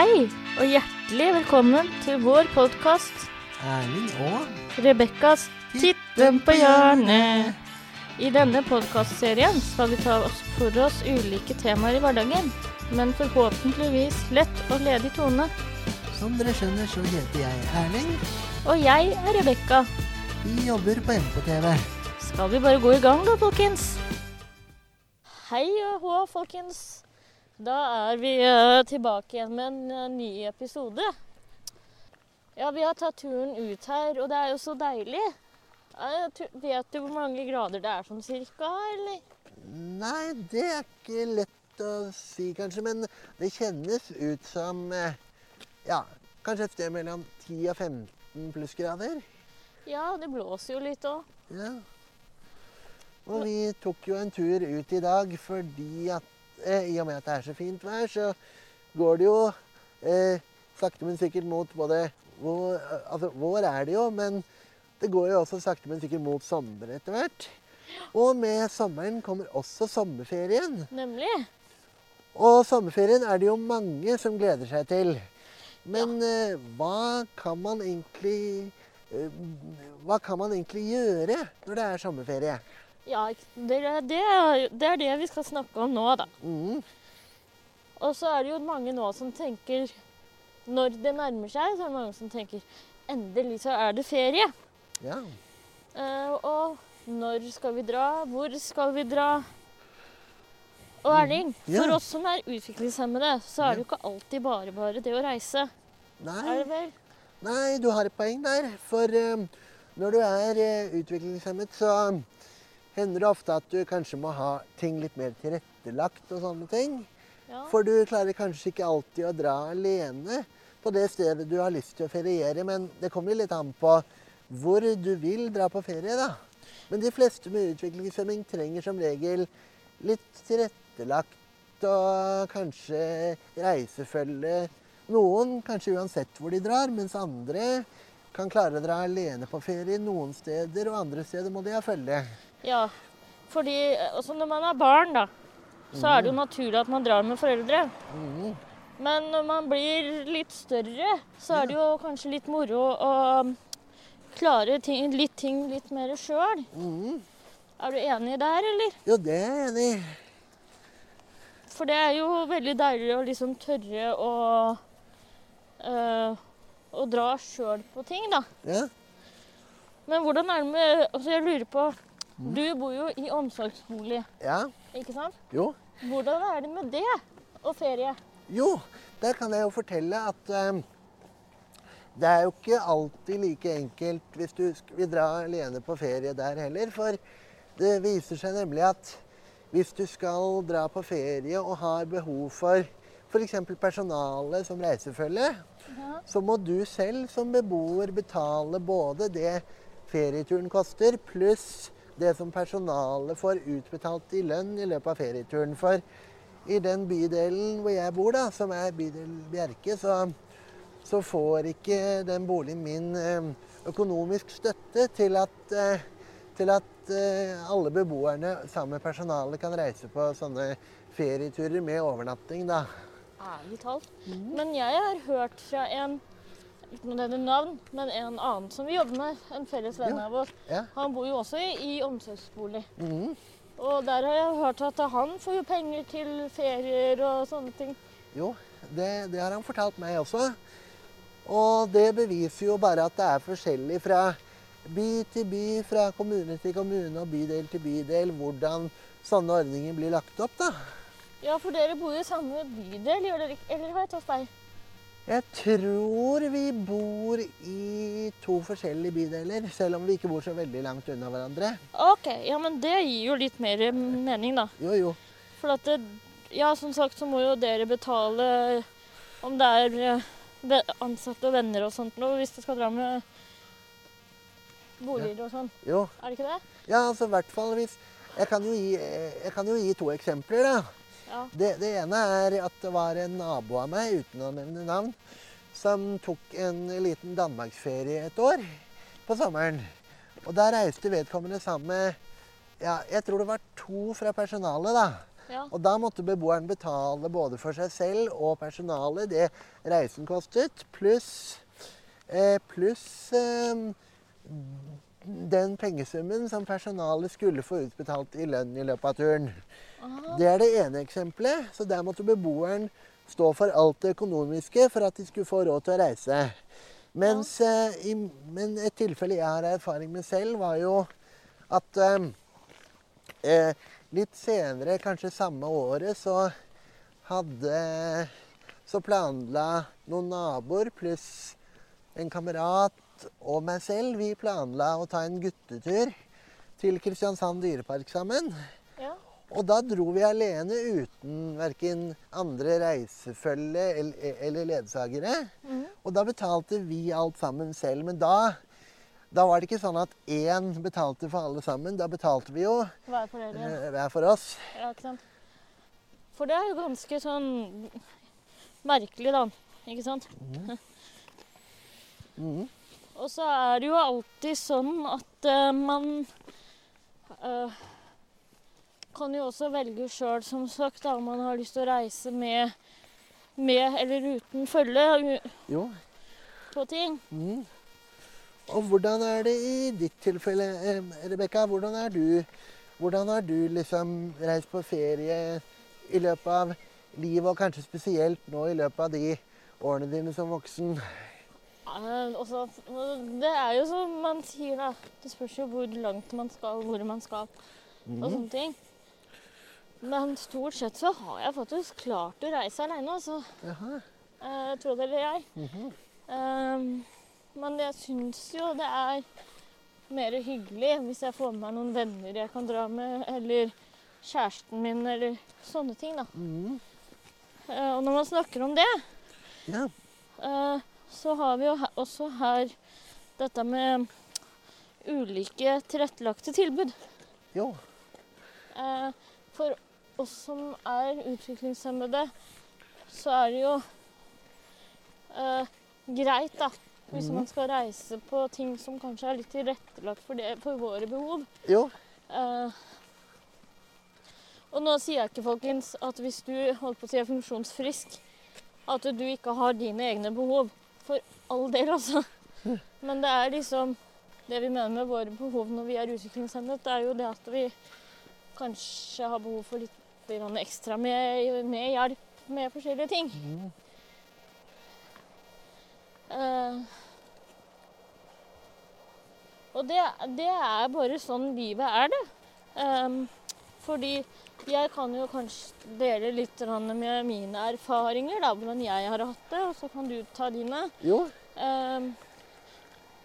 Hei, og hjertelig velkommen til vår podkast Erling og Rebekkas Titten på hjørnet. I denne podkastserien skal vi ta oss for oss ulike temaer i hverdagen, men forhåpentligvis lett og ledig tone. Som dere skjønner, så heter jeg Erling. Og jeg er Rebekka. Vi jobber på MK-TV. Skal vi bare gå i gang da, folkens? Hei og hå, folkens. Da er vi eh, tilbake igjen med en eh, ny episode. Ja, vi har tatt turen ut her, og det er jo så deilig. Vet du hvor mange grader det er sånn cirka, eller? Nei, det er ikke lett å si, kanskje, men det kjennes ut som eh, Ja, kanskje et sted mellom 10 og 15 plussgrader. Ja, det blåser jo litt òg. Ja. Og vi tok jo en tur ut i dag fordi at i og med at det er så fint vær, så går det jo eh, sakte, men sikkert mot både vår, altså, vår er det jo, men det går jo også sakte, men sikkert mot sommer etter hvert. Og med sommeren kommer også sommerferien. Nemlig. Og sommerferien er det jo mange som gleder seg til. Men eh, hva kan man egentlig eh, Hva kan man egentlig gjøre når det er sommerferie? Ja, det, er- det, er- det er det vi skal snakke om nå, da. Mm, Og så er det jo mange nå som tenker Når det nærmer seg, så er det mange som tenker Endelig så er det ferie. ja. Uh, og når skal vi dra? Hvor skal vi dra? Og Erling, Mm. Ja. for oss som er utviklingshemmede, så er det jo ikke alltid bare bare det å reise. Er Nei, det vel? nei, du har et poeng der. For uh, når du er uh, utviklingshemmet, så hender det ofte at du kanskje må ha ting litt mer tilrettelagt og sånne ting. Ja. For du klarer kanskje ikke alltid å dra alene på det stedet du har lyst til å feriere, men det kommer litt an på hvor du vil dra på ferie, da. Men de fleste med utviklingshemming trenger som regel litt tilrettelagt og kanskje reisefølge. Noen kanskje uansett hvor de drar, mens andre kan klare å dra alene på ferie noen steder, og andre steder må de ha følge. Ja. Fordi altså når man er barn, da, så er det jo naturlig at man drar med foreldre. Mm. Men når man blir litt større, så er det jo kanskje litt moro å klare ting, litt ting litt mer sjøl. Mm. Er du enig der, eller? Jo, det er jeg enig i. For det er jo veldig deilig å liksom tørre å øh, å dra sjøl på ting, da. Ja. Men hvordan er det med Altså, jeg lurer på Du bor jo i omsorgsbolig, ja. ikke sant? Jo. Hvordan er det med det og ferie? Jo, der kan jeg jo fortelle at eh, det er jo ikke alltid like enkelt hvis du sk- vil dra alene på ferie der heller. For det viser seg nemlig at hvis du skal dra på ferie og har behov for f.eks. personale som reisefølge, så må du selv som beboer betale både det ferieturen koster, pluss det som personalet får utbetalt i lønn i løpet av ferieturen. For i den bydelen hvor jeg bor, da, som er bydel Bjerke, så, så får ikke den boligen min eh, økonomisk støtte til at, eh, til at eh, alle beboerne sammen med personalet kan reise på sånne ferieturer med overnatting. da. Ærlig talt. Men jeg har hørt fra en uten å nevne navn, men en annen som vi jobber med, en felles venn Ja. av oss. Ja. Han bor jo også i, i omsorgsbolig. Mm. Og der har jeg hørt at han får jo penger til ferier og sånne ting. Jo, det, det har han fortalt meg også. Og det beviser jo bare at det er forskjellig fra by til by, fra kommune til kommune og bydel til bydel, hvordan sånne ordninger blir lagt opp, da. Ja, for dere bor jo i samme bydel, gjør dere ikke? Eller har jeg tatt feil? Jeg tror vi bor i to forskjellige bydeler, selv om vi ikke bor så veldig langt unna hverandre. OK, ja, men det gir jo litt mer mening, da. Jo, jo. For at det, ja, som sagt så må jo dere betale om det er eh, ansatte og venner og sånt noe, hvis det skal dra med boliger og sånn. Jo. Er det ikke det? Ja, altså i hvert fall hvis Jeg kan gi, eh, jeg kan jo gi to eksempler, da. Ja. Det, det ene er at det var en nabo av meg, uten å nevne navn, som tok en liten danmarksferie et år på sommeren. Og da reiste vedkommende sammen med ja, jeg tror det var to fra personalet, da. Ja. Og da måtte beboeren betale både for seg selv og personalet det reisen kostet, pluss eh, pluss eh, den pengesummen som personalet skulle få utbetalt i lønn i løpet av turen. Aha. Det er det ene eksempelet. Så der måtte beboeren stå for alt det økonomiske for at de skulle få råd til å reise. Mens eh, i, men et tilfelle jeg har erfaring med selv, var jo at uh, uh, litt senere, kanskje samme året, så hadde Så planla noen naboer pluss en kamerat og meg selv Vi planla å ta en guttetur til Kristiansand dyrepark sammen. Og da dro vi alene uten verken andre reisefølge eller, eller ledsagere. Mm. Og da betalte vi alt sammen selv. Men da, da var det ikke sånn at én betalte for alle sammen. Da betalte vi jo Hver for dere. eh, hver for oss. Ja, ikke sant. For det er jo ganske sånn merkelig, da. Ikke sant? Mhm. Og så er det jo alltid sånn at uh, man eh, kan jo også velge sjøl, som sagt, da, om man har lyst til å reise med, med eller uten følge Jo. på ting. Mm. Og hvordan er det i ditt tilfelle, Rebekka? Hvordan er du Hvordan har du liksom reist på ferie i løpet av livet, og kanskje spesielt nå i løpet av de årene dine som voksen? Eh, også, det er jo som man sier, da. Det spørs jo hvor langt man skal, hvor man skal, og mm. sånne ting. Men stort sett så har jeg faktisk klart å reise aleine, altså. Eh, tro det eller jeg. Mm -hmm. Ehm, men jeg syns jo det er mer hyggelig hvis jeg får med meg noen venner jeg kan dra med, eller kjæresten min, eller sånne ting, da. Mhm. Eh, og når man snakker om det, Ja. eh, så har vi jo her, også her dette med ulike tilrettelagte tilbud. Jo. Eh, for oss som er utviklingshemmede, så er det jo eh, greit, da. Hvis mm. man skal reise på ting som kanskje er litt tilrettelagt for, det, for våre behov. Jo. Eh, og nå sier jeg ikke, folkens, at hvis du holdt på å si er funksjonsfrisk, at du ikke har dine egne behov. For all del, altså. Men det er liksom Det vi mener med våre behov når vi er utviklingshemmet, det er jo det at vi kanskje har behov for litt grann ekstra med, med hjelp med forskjellige ting. Mm. Uh, og det, det er bare sånn livet er, det. Um, fordi jeg kan jo kanskje dele litt med mine erfaringer, da, hvordan jeg har hatt det, og så kan du ta dine. Jo. Um,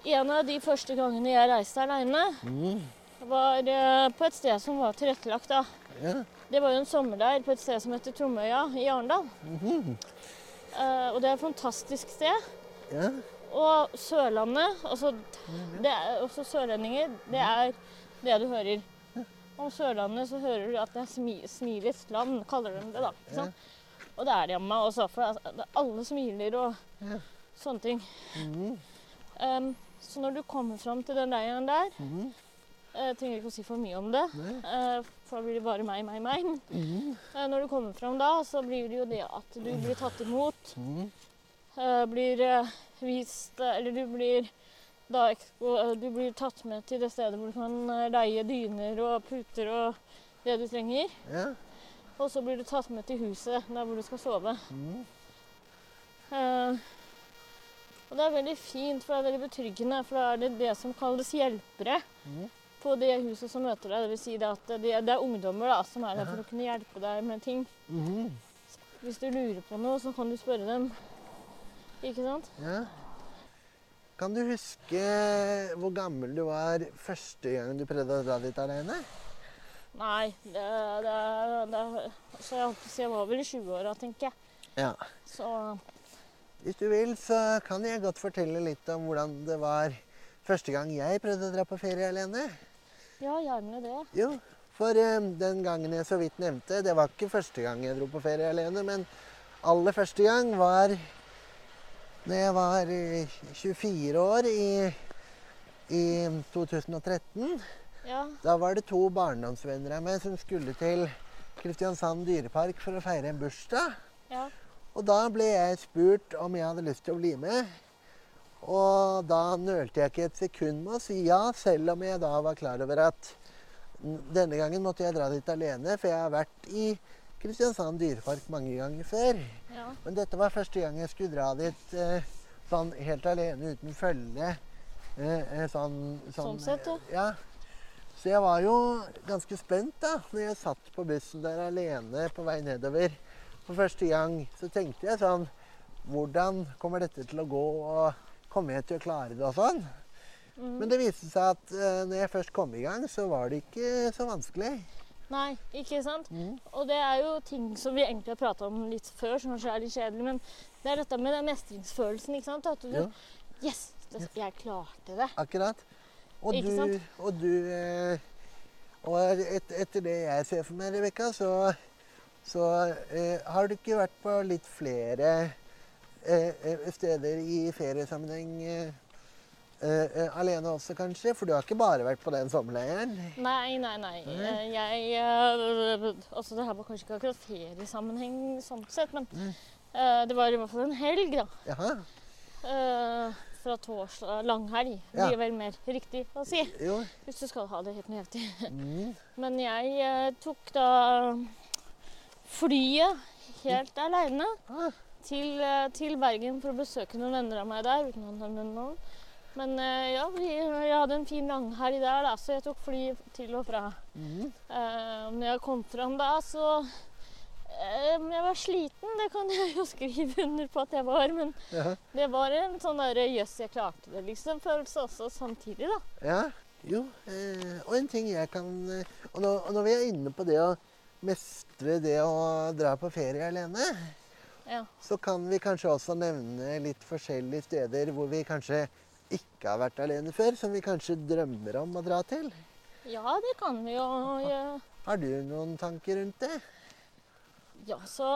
en av de første gangene jeg reiste aleine, mm. var uh, på et sted som var tilrettelagt. da. Ja. Det var jo en sommerleir på et sted som heter Tromøya i Arendal. Mm -hmm. uh, og det er et fantastisk sted. Ja. Og Sørlandet, altså, det er, også sørlendinger, det er det du hører. Om Sørlandet så hører du at det er smi, smilets land, kaller de det da. Ikke sant? Og det er det jammen også, for altså, alle smiler og sånne ting. Mhm. Um, så når du kommer fram til den leiren der, Mhm. Jeg trenger ikke å si for mye om det, Nei. eh, for da blir det bare meg, meg, meg. Mhm. Eh, når du kommer fram da, så blir det jo det at du blir tatt imot. Eh, blir eh, vist eh, Eller du blir da eh, du blir tatt med til det stedet hvor du kan eh, leie dyner og puter og det du trenger. Ja. Og så blir du tatt med til huset der hvor du skal sove. Mm. Eh, og det er veldig fint, for det er veldig betryggende. For da er det det som kalles hjelpere Mhm. På det huset som møter deg. Det vil si det at det, det er ungdommer da, som er der for å kunne hjelpe deg med ting. Mhm. Hvis du lurer på noe, så kan du spørre dem. Ikke sant? Ja. Kan du huske hvor gammel du var første gang du prøvde å dra dit alene? Nei, det, det, det Så jeg holdt på å si jeg var vel i 20-åra, tenker jeg. Ja. Så Hvis du vil, så kan jeg godt fortelle litt om hvordan det var første gang jeg prøvde å dra på ferie alene. Ja, gjerne det. Jo, for um, den gangen jeg så vidt nevnte, det var ikke første gang jeg dro på ferie alene, men aller første gang var når jeg var eh, 24 år i, i 2013. Ja. Da var det to barndomsvenner av meg som skulle til Kristiansand dyrepark for å feire en bursdag. Ja. Og da ble jeg spurt om jeg hadde lyst til å bli med. Og da nølte jeg ikke et sekund med å si ja, selv om jeg da var klar over at denne gangen måtte jeg dra dit alene, for jeg har vært i Kristiansand dyrepark mange ganger før. ja. Men dette var første gang jeg skulle dra dit eh, sånn helt alene uten følge. Eh, sånn, sånn, Sånn sett, ja. ja. Så jeg var jo ganske spent da når jeg satt på bussen der alene på vei nedover for første gang. Så tenkte jeg sånn Hvordan kommer dette til å gå? Og kommer jeg til å klare det og sånn? Mm. Men det viste seg at uh, når jeg først kom i gang, så var det ikke så vanskelig. Nei, ikke sant? Mm. Og det er jo ting som vi egentlig har prata om litt før, som kanskje er litt kjedelig, men det er dette med den mestringsfølelsen, ikke sant? At du Ja. Yes! Det, jeg klarte det. Akkurat. Og Ikke du, sant? og du eh, Og et, etter det jeg ser for meg, Rebekka, så, så eh, har du ikke vært på litt flere steder i feriesammenheng eh, eh, eh, alene også, kanskje? For du har ikke bare vært på den sommerleiren? Nei, nei, nei. Eh, Jeg eh, Altså, det her var kanskje ikke akkurat feriesammenheng sånn sett, men mm. eh, det var i hvert fall en helg, da. Jaha. Uh, fra torsdag Langhelg Ja. blir vel mer riktig å si. Jo. Hvis du skal ha det helt nøyaktig. Mm. Men jeg eh, tok da flyet helt aleine Ah, til, eh, til Bergen for å besøke noen venner av meg der. uten å nevne noen. Men eh, ja, vi, jeg hadde en fin langhelg der, da, så jeg tok fly til og fra. mm. Uh, når jeg kom fram da, så eh, Jeg var sliten, det kan jeg jo skrive under på at jeg var. Men Ja. det var en sånn derre jøss, jeg klarte det, liksom, følelse også samtidig, da. ja. Jo. Uh, og en ting jeg kan uh, og, nå, og når vi er inne på det å mestre det å dra på ferie alene Ja. Så kan vi kanskje også nevne litt forskjellige steder hvor vi kanskje ikke har vært alene før, som vi kanskje drømmer om å dra til. ja, det kan vi jo gjøre. Har du noen tanker rundt det? Ja, så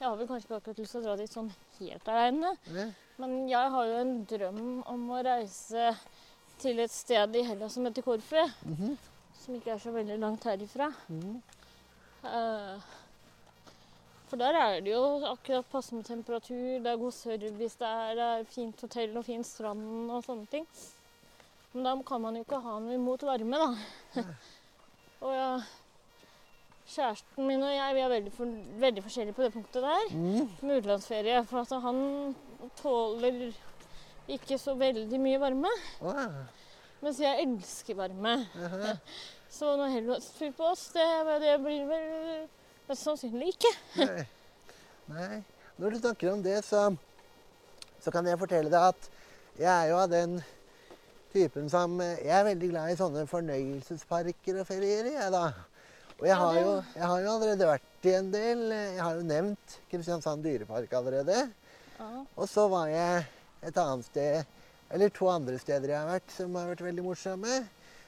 jeg har vel kanskje ikke akkurat lyst til å dra dit sånn helt aleine. Ja. Men jeg har jo en drøm om å reise til et sted i Hellas som heter Korfu. Mhm. Som ikke er så veldig langt herifra. Mm. Eh, for der er det jo akkurat passe med temperatur, det er god service der, det er fint hotell og fin strand og sånne ting. Men da kan man jo ikke ha noe imot varme, da. og ja, kjæresten min og jeg vi er veldig, for, veldig forskjellige på det punktet der. Mm. Med utenlandsferie. For altså, han tåler ikke så veldig mye varme. Wow. Mens jeg elsker varme. jaha. Så noe helårstur på oss, det, det blir vel mest sannsynlig ikke. Nei. Nei. Når du snakker om det, så, så kan jeg fortelle deg at jeg er jo av den typen som Jeg er veldig glad i sånne fornøyelsesparker og ferier, jeg, da. Og jeg har, jo, jeg har jo allerede vært i en del. Jeg har jo nevnt Kristiansand dyrepark allerede. Ja. Og så var jeg et annet sted, eller to andre steder jeg har vært, som har vært veldig morsomme.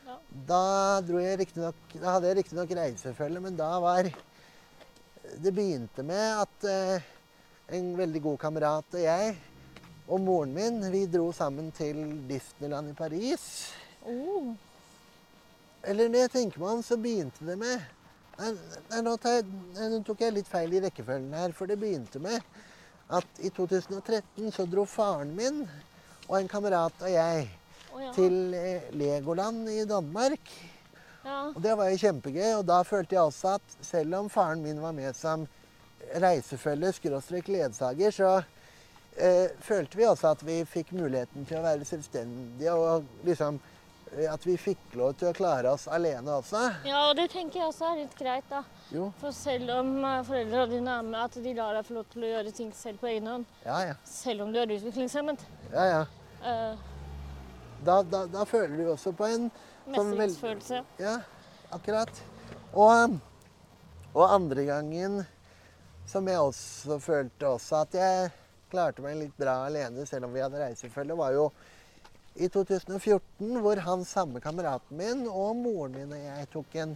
Ja. Da, dro jeg nok, da hadde jeg riktignok reisefølge, men da var Det begynte med at eh, en veldig god kamerat og jeg og moren min vi dro sammen til Disneyland i Paris. Oh, Eller når jeg tenker meg om, så begynte det med Nei, nei nå, jeg, nei, nå tok jeg litt feil i rekkefølgen her. For det begynte med at i 2013 så dro faren min og en kamerat og jeg oh, ja. til eh, Legoland i Danmark. Ja. Og det var jo kjempegøy. Og da følte jeg også at selv om faren min var med som reisefølge, skråstrek ledsager, så eh, følte vi også at vi fikk muligheten til å være selvstendige. Og liksom eh, at vi fikk lov til å klare oss alene også. ja, og det tenker jeg også er litt greit, da. Jo, For selv om foreldrene foreldra dine er med, at de lar deg få lov til å gjøre ting selv på egen hånd. ja ja. Selv om du er utviklingshemmet. ja, ja. Uh. Da, da, da føler du også på en Som vel- mestringsfølelse. Ja, akkurat. Og, og andre gangen som jeg også følte også at jeg klarte meg litt bra alene, selv om vi hadde reisefølge, var jo i 2014, hvor han samme kameraten min og moren min og jeg tok en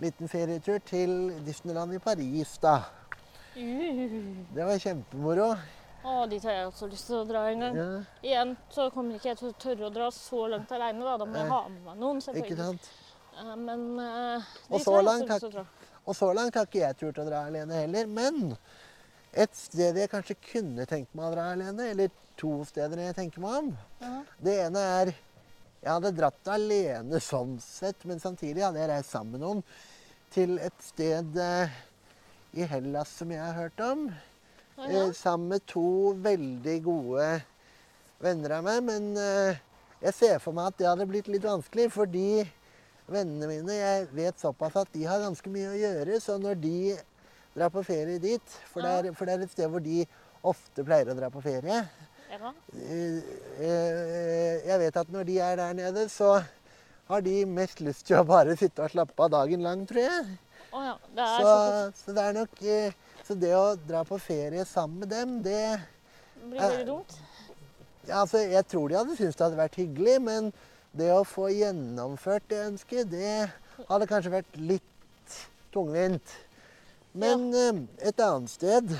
liten ferietur til Disneyland i Paris, da. Det var kjempemoro. Å, dit har jeg også lyst til å dra gang. Ja, Igjen så kommer ikke jeg til å tørre å dra så langt aleine, da. Da må jeg ha med meg noen, ikke selvfølgelig. sant? Eh, Men uh, Og så langt. Og så langt har ikke jeg turt å dra alene heller. Men et sted jeg kanskje kunne tenkt meg å dra alene, eller to steder jeg tenker meg om Ja. Det ene er Jeg hadde dratt alene sånn sett, men samtidig hadde jeg reist sammen med noen til et sted eh, i Hellas som jeg har hørt om. Å, ja. Eh, sammen med to veldig gode venner av meg. Men eh, jeg ser for meg at det hadde blitt litt vanskelig, fordi vennene mine Jeg vet såpass at de har ganske mye å gjøre. Så når de drar på ferie dit For, det, er, for det er et sted hvor de ofte pleier å dra på ferie. Ja. Eh, eh, Jeg vet at når de er der nede, så har de mest lyst til å bare sitte og slappe av dagen lang, tror jeg. Oh ja. Det Så, såpass. så det er nok eh, Så det å dra på ferie sammen med dem, det blir det dumt. ja, altså, Jeg tror de hadde syntes det hadde vært hyggelig, men det å få gjennomført det ønsket, det hadde kanskje vært litt tungvint. Men ja. et annet sted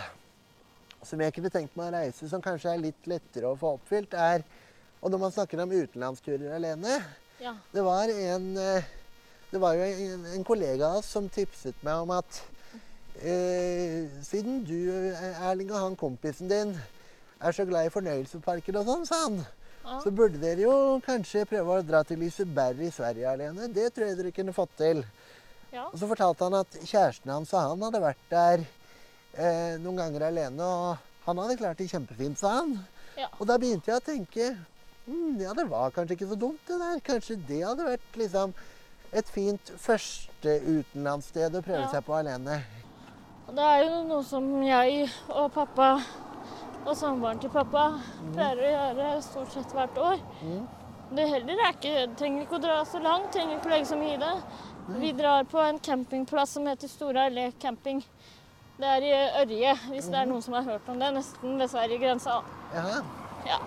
som jeg kunne tenkt meg å reise, som kanskje er litt lettere å få oppfylt, er Og når man snakker om utenlandsturer alene Ja. Det var en eh, Det var jo en, en kollega av oss som tipset meg om at eh, siden du, eh, Erling, og han kompisen din er så glad i fornøyelsesparker og sånn, sa han, Ja. så burde dere jo kanskje prøve å dra til Liseberg i Sverige alene. Det tror jeg dere kunne fått til. ja. Og så fortalte han at kjæresten hans og han hadde vært der eh, noen ganger alene, og han hadde klart det kjempefint, sa han. Ja. Og da begynte jeg å tenke mm, ja, det var kanskje ikke så dumt, det der. Kanskje det hadde vært liksom et fint første utenlandssted å prøve Ja. seg på alene. Og Det er jo noe som jeg og pappa og samboeren til pappa pleier å gjøre stort sett hvert år. Mm. Det heller er ikke, trenger ikke å dra så langt, trenger ikke å legge så mye i det. Vi drar på en campingplass som heter Store Allé camping. Det er i Ørje, hvis det er noen som har hørt om det. Nesten ved Sverige-grensa. Jaha. Ja.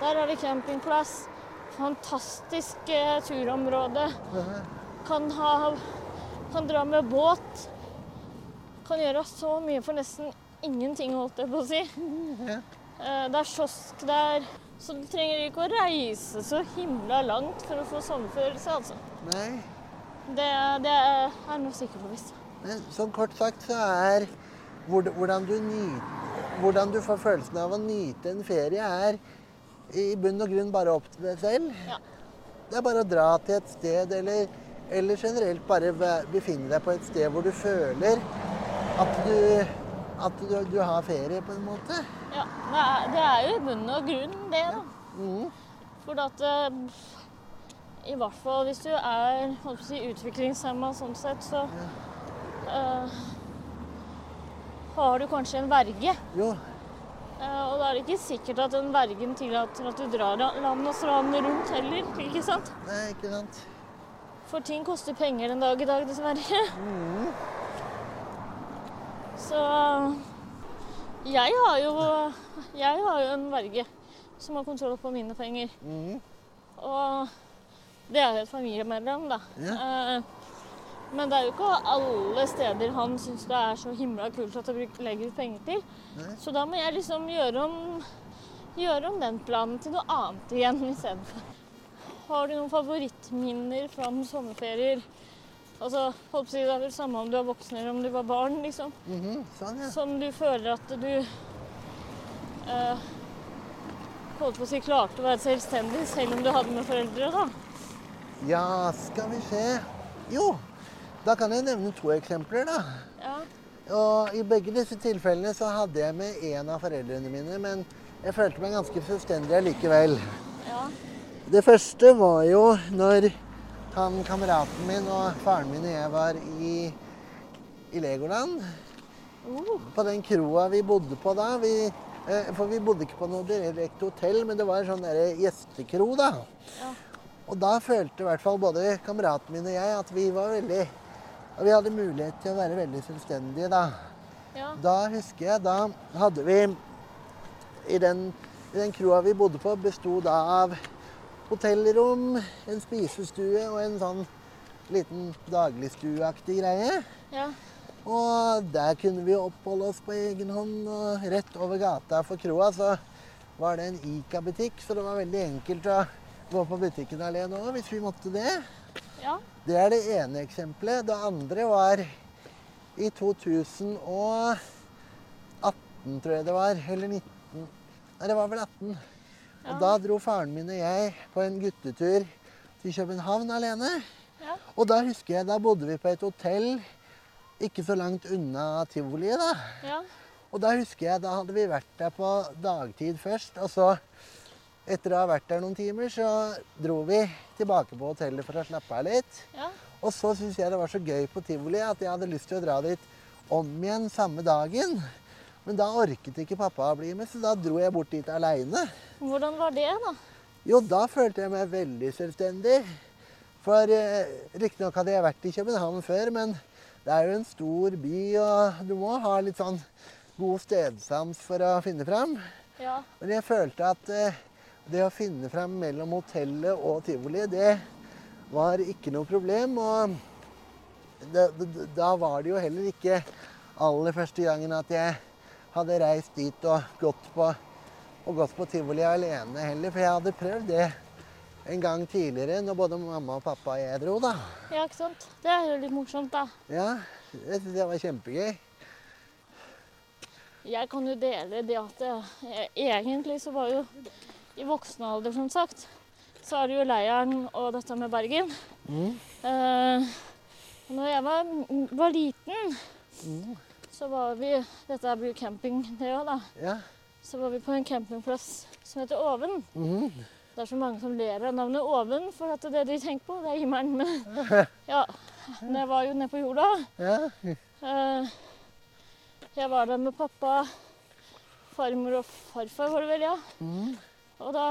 Der er det campingplass. Fantastisk eh, turområde. Kan, ha, kan dra med båt. Kan gjøre så mye for nesten ingenting, holdt jeg på å si. Ja. Eh, Det er kiosk der, så du trenger ikke å reise så himla langt for å få sommerfølelse, altså. Nei. Det, det er jeg nå sikker på, visst. Men sånn kort sagt så er hvordan du, hvordan du får følelsen av å nyte en ferie, er i bunn og grunn bare opp til deg selv. Ja. Det er bare å dra til et sted, eller, eller generelt bare befinne deg på et sted hvor du føler at du, at du, du har ferie, på en måte. Ja, det er, det er jo i bunn og grunn det, da. Mhm. For at eh, I hvert fall hvis du er holdt på å si, utviklingshemma sånn sett, så eh, har du kanskje en verge. Jo, Uh, og da er det ikke sikkert at den vergen tillater at du drar land og strand rundt heller. ikke sant? nei, ikke sant. For ting koster penger den dag i dag, dessverre. Mhm. Så jeg har jo Jeg har jo en verge som har kontroll på mine penger. Mm. Og det er jo et familiemedlem, da. Eh, Men det er jo ikke alle steder han syns det er så himla kult at jeg legger ut penger til. Nei. Så da må jeg liksom gjøre om, gjøre om den planen til noe annet igjen istedenfor. Har du noen favorittminner fra noen sommerferier? Altså, å si, Det er vel samme om du er voksen eller om du var barn, liksom. Mhm. Sånn, ja. Som du føler at du eh, holdt på å si klarte å være selvstendig selv om du hadde med foreldre, da. Ja, skal vi se. Jo, da kan jeg nevne to eksempler, da. Ja. Og I begge disse tilfellene så hadde jeg med en av foreldrene mine, men jeg følte meg ganske selvstendig allikevel. ja. Det første var jo når han kameraten min og faren min og jeg var i, i Legoland. Uh, På den kroa vi bodde på da. Vi, eh, for vi bodde ikke på noe direkte hotell, men det var en sånn der gjestekro, da. Ja. Og da følte i hvert fall både kameraten min og jeg at vi var veldig at Vi hadde mulighet til å være veldig selvstendige da. ja. Da husker jeg, da hadde vi I den, i den kroa vi bodde på, besto da av hotellrom, en spisestue og en sånn liten dagligstueaktig greie. ja. Og der kunne vi oppholde oss på egen hånd. Og rett over gata for kroa så var det en Ica-butikk, så det var veldig enkelt å gå på butikken alene òg hvis vi måtte det. ja. Det er det ene eksempelet. Det andre var i 2018, tror jeg det var. Eller 19. Nei, det var vel 18. Ja. Og da dro faren min og jeg på en guttetur til København alene. Ja. Og da husker jeg, da bodde vi på et hotell ikke så langt unna tivoliet, da. Ja. Og da husker jeg, da hadde vi vært der på dagtid først. Og så, etter å ha vært der noen timer, så dro vi tilbake på hotellet for å slappe av litt. Ja. Og så syntes jeg det var så gøy på tivoli at jeg hadde lyst til å dra dit om igjen samme dagen. Men da orket ikke pappa å bli med, så da dro jeg bort dit aleine. Hvordan var det, da? Jo, da følte jeg meg veldig selvstendig. For eh, riktignok hadde jeg vært i København før, men det er jo en stor by, og du må ha litt sånn god stedsans for å finne fram. Ja. Men jeg følte at eh, det å finne fram mellom hotellet og tivoli, det var ikke noe problem. Og det, det, da var det jo heller ikke aller første gangen at jeg hadde reist dit og gått på, og gått på tivoli alene heller. For jeg hadde prøvd det en gang tidligere når både mamma og pappa og jeg dro, da. ja, ikke sant? Det er jo litt morsomt, da. Ja, det det var kjempegøy. Jeg kan jo dele det at jeg, egentlig så var jo i voksen alder, som sagt, så er det jo leiren og dette med Bergen. Mm. Eh, når jeg var, var liten, Mm. Så var vi Dette blir camping, det òg, da. Ja. Så var vi på en campingplass som heter Oven. Mhm. Det er så mange som ler av navnet Oven, for at det de tenker på, det er himmelen. Men ja, det var jo nede på jorda. ja. Eh, Jeg var der med pappa, farmor og farfar, var det vel, ja. Mm. Og da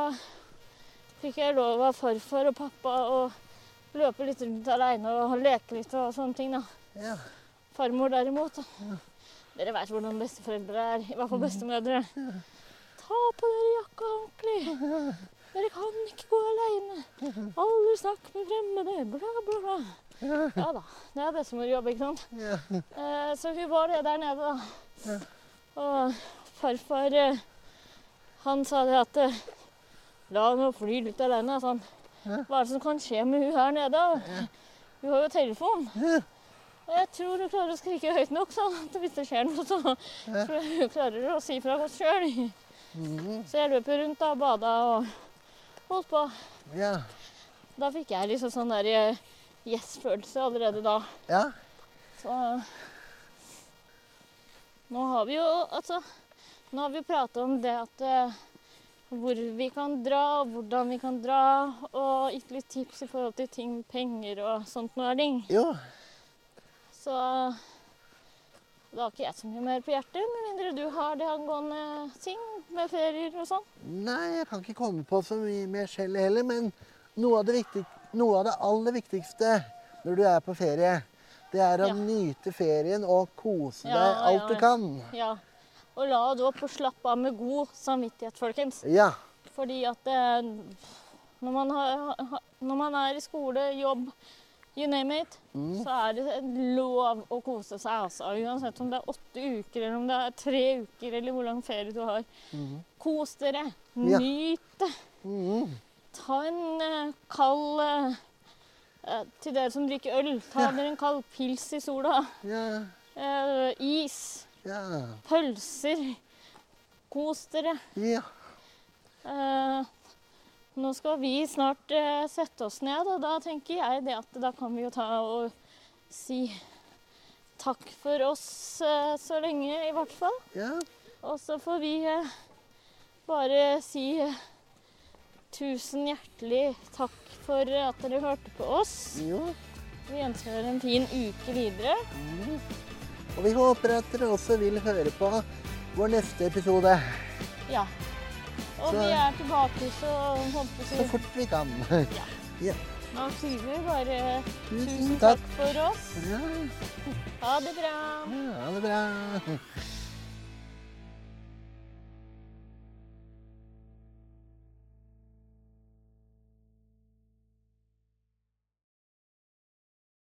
fikk jeg lov av farfar og pappa å løpe litt rundt aleine og leke litt og sånne ting, da. ja. Farmor derimot da. Dere vet hvordan besteforeldre er, i hvert fall bestemødre. Ta på dere jakka ordentlig. Dere kan ikke gå aleine. Aldri snakk med fremmede. Bla, bla, bla. Ja da. Det er bestemorjobb, ikke sant. Eh, så hun var det der nede, da. Og farfar eh, han sa det at eh, La henne fly litt alene. Sånn. Hva er det som kan skje med hun her nede? Hun har jo telefon. Og jeg tror hun klarer å skrike høyt nok, sånn at hvis det skjer noe, så tror jeg hun klarer å si fra godt sjøl. Mm. Så jeg løp jo rundt da, bada og holdt på. ja. Da fikk jeg liksom sånn der eh, yes-følelse allerede da. ja. Så nå har vi jo altså Nå har vi prata om det at eh, hvor vi kan dra, og hvordan vi kan dra, og gitt litt tips i forhold til ting, penger og sånt noe. Jo. Så da har ikke jeg så mye mer på hjertet, med mindre du har det angående ting med ferier og sånn. Nei, jeg kan ikke komme på så mye mer selv heller, men noe av det, viktig, noe av det aller viktigste når du er på ferie, det er å Ja. nyte ferien og kose Ja, deg alt ja, du kan. Ja. Og la det opp og slappe av med god samvittighet, folkens. Ja. Fordi at det, når, man har, når man er i skole, jobb, you name it, Mm. så er det lov å kose seg. Altså. Uansett om det er åtte uker, eller om det er tre uker, eller hvor lang ferie du har. Mm. Kos dere. Ja. Nyt det. Mm. Ta en uh, kald uh, Til dere som drikker øl, ta Ja. dere en kald pils i sola. Ja. Is. Ja. Pølser. Kos dere. Ja. Nå skal vi snart eh, sette oss ned, og da tenker jeg det at da kan vi jo ta og si takk for oss eh, så lenge, i hvert fall. Ja. Og så får vi eh, bare si eh, tusen hjertelig takk for at dere hørte på oss. Jo. Vi ønsker dere en fin uke videre. Mhm. Og vi håper at dere også vil høre på vår neste episode Ja. Og vi er tilbake så håper så fort vi kan. Nå sier vi bare tusen takk. for oss. Ja, Ha det bra. ja, ha det bra.